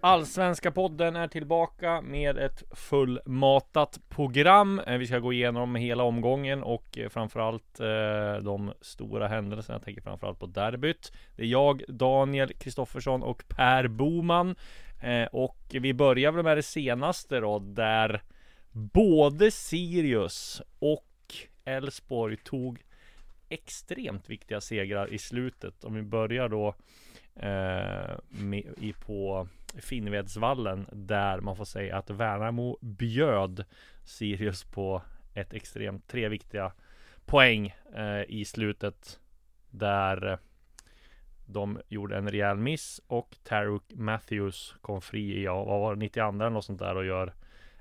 Allsvenska podden är tillbaka med ett fullmatat program. Eh, vi ska gå igenom hela omgången och eh, framförallt eh, de stora händelserna. Jag tänker framförallt på derbyt. Det är jag, Daniel Kristoffersson och Per Boman. Eh, och vi börjar väl med det senaste då, där både Sirius och Elfsborg tog extremt viktiga segrar i slutet. Om vi börjar då Eh, med, i, på Finnvedsvallen där man får säga att Värnamo bjöd Sirius på ett extremt tre viktiga poäng eh, i slutet där de gjorde en rejäl miss och Taruk Matthews kom fri i, ja, vad var det, 92 eller något sånt där och gör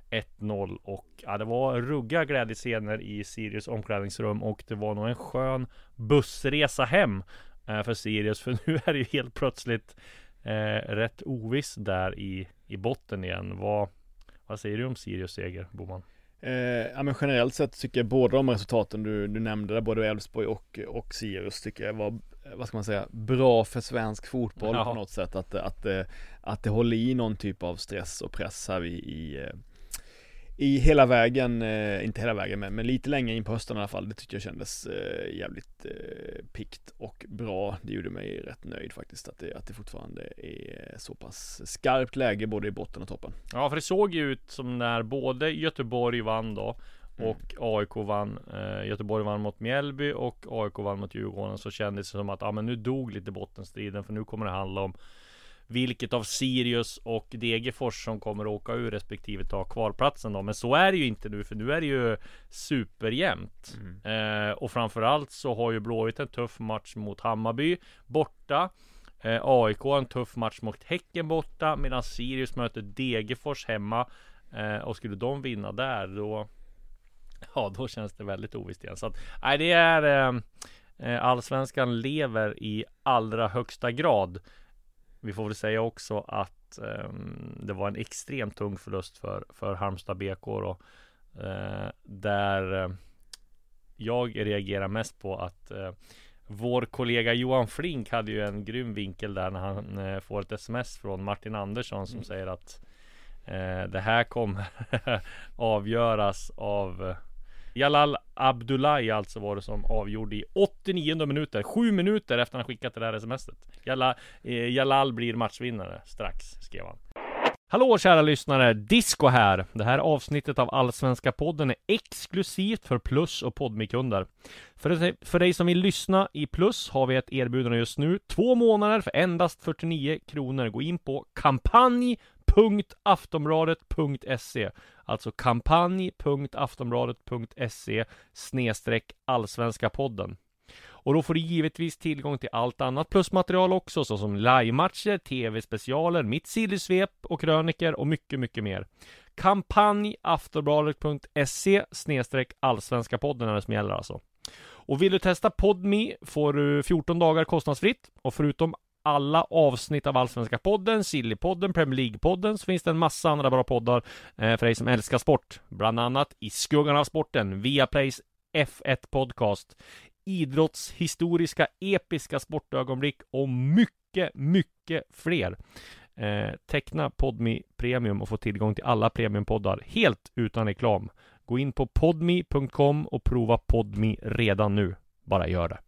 1-0 och ja, det var rugga glädjescener i Sirius omklädningsrum och det var nog en skön bussresa hem för Sirius för nu är det ju helt plötsligt eh, rätt oviss där i, i botten igen. Vad, vad säger du om Sirius seger, Boman? Eh, ja men generellt sett tycker jag båda de resultaten du, du nämnde där, både Elfsborg och, och Sirius tycker jag var, vad ska man säga, bra för svensk fotboll ja. på något sätt. Att, att, att, att det håller i någon typ av stress och press här i, i eh, i hela vägen, eh, inte hela vägen men, men, lite längre in på hösten i alla fall. Det tyckte jag kändes eh, jävligt eh, pikt och bra. Det gjorde mig rätt nöjd faktiskt att det, att det fortfarande är så pass skarpt läge både i botten och toppen. Ja, för det såg ju ut som när både Göteborg vann då mm. och. AIK vann. Eh, Göteborg vann mot Mjällby och AIK vann mot Djurgården. Så kändes det som att, ja men nu dog lite bottenstriden för nu kommer det handla om vilket av Sirius och Degerfors som kommer att åka ur respektive ta kvalplatsen då. Men så är det ju inte nu för nu är det ju superjämnt. Mm. Eh, och framförallt så har ju Blåvitt en tuff match mot Hammarby borta. Eh, AIK en tuff match mot Häcken borta medan Sirius möter Degerfors hemma. Eh, och skulle de vinna där då Ja då känns det väldigt ovisst igen. Så att nej det är eh, eh Allsvenskan lever i allra högsta grad. Vi får väl säga också att eh, det var en extremt tung förlust för, för Halmstad BK då, eh, där eh, jag reagerar mest på att eh, vår kollega Johan Flink hade ju en grym vinkel där när han eh, får ett sms från Martin Andersson som mm. säger att eh, det här kommer avgöras av Jalal Abdullahi alltså var det som avgjorde i 89 minuter. Sju minuter efter han skickat det där smset. Jalal, eh, Jalal blir matchvinnare strax, skrev han. Hallå kära lyssnare! Disco här! Det här avsnittet av Allsvenska podden är exklusivt för Plus och Podmikunder. För, för dig som vill lyssna i Plus har vi ett erbjudande just nu. Två månader för endast 49 kronor. Gå in på kampanj kampanj.aftonbladet.se Alltså kampanj.aftonbladet.se snedstreck allsvenska podden. Och då får du givetvis tillgång till allt annat plusmaterial också, såsom livematcher, tv-specialer, mitt sillysvep och kröniker och mycket, mycket mer. Kampanj aftonbladet.se snedstreck allsvenska podden är det som gäller alltså. Och vill du testa PodMe får du 14 dagar kostnadsfritt och förutom alla avsnitt av Allsvenska podden, Sillypodden, Premier League-podden så finns det en massa andra bra poddar eh, för dig som älskar sport. Bland annat I skuggan av sporten, Viaplays F1 Podcast, idrottshistoriska episka sportögonblick och mycket, mycket fler. Eh, teckna Podmi Premium och få tillgång till alla premiumpoddar helt utan reklam. Gå in på podmi.com och prova Podmi redan nu. Bara gör det.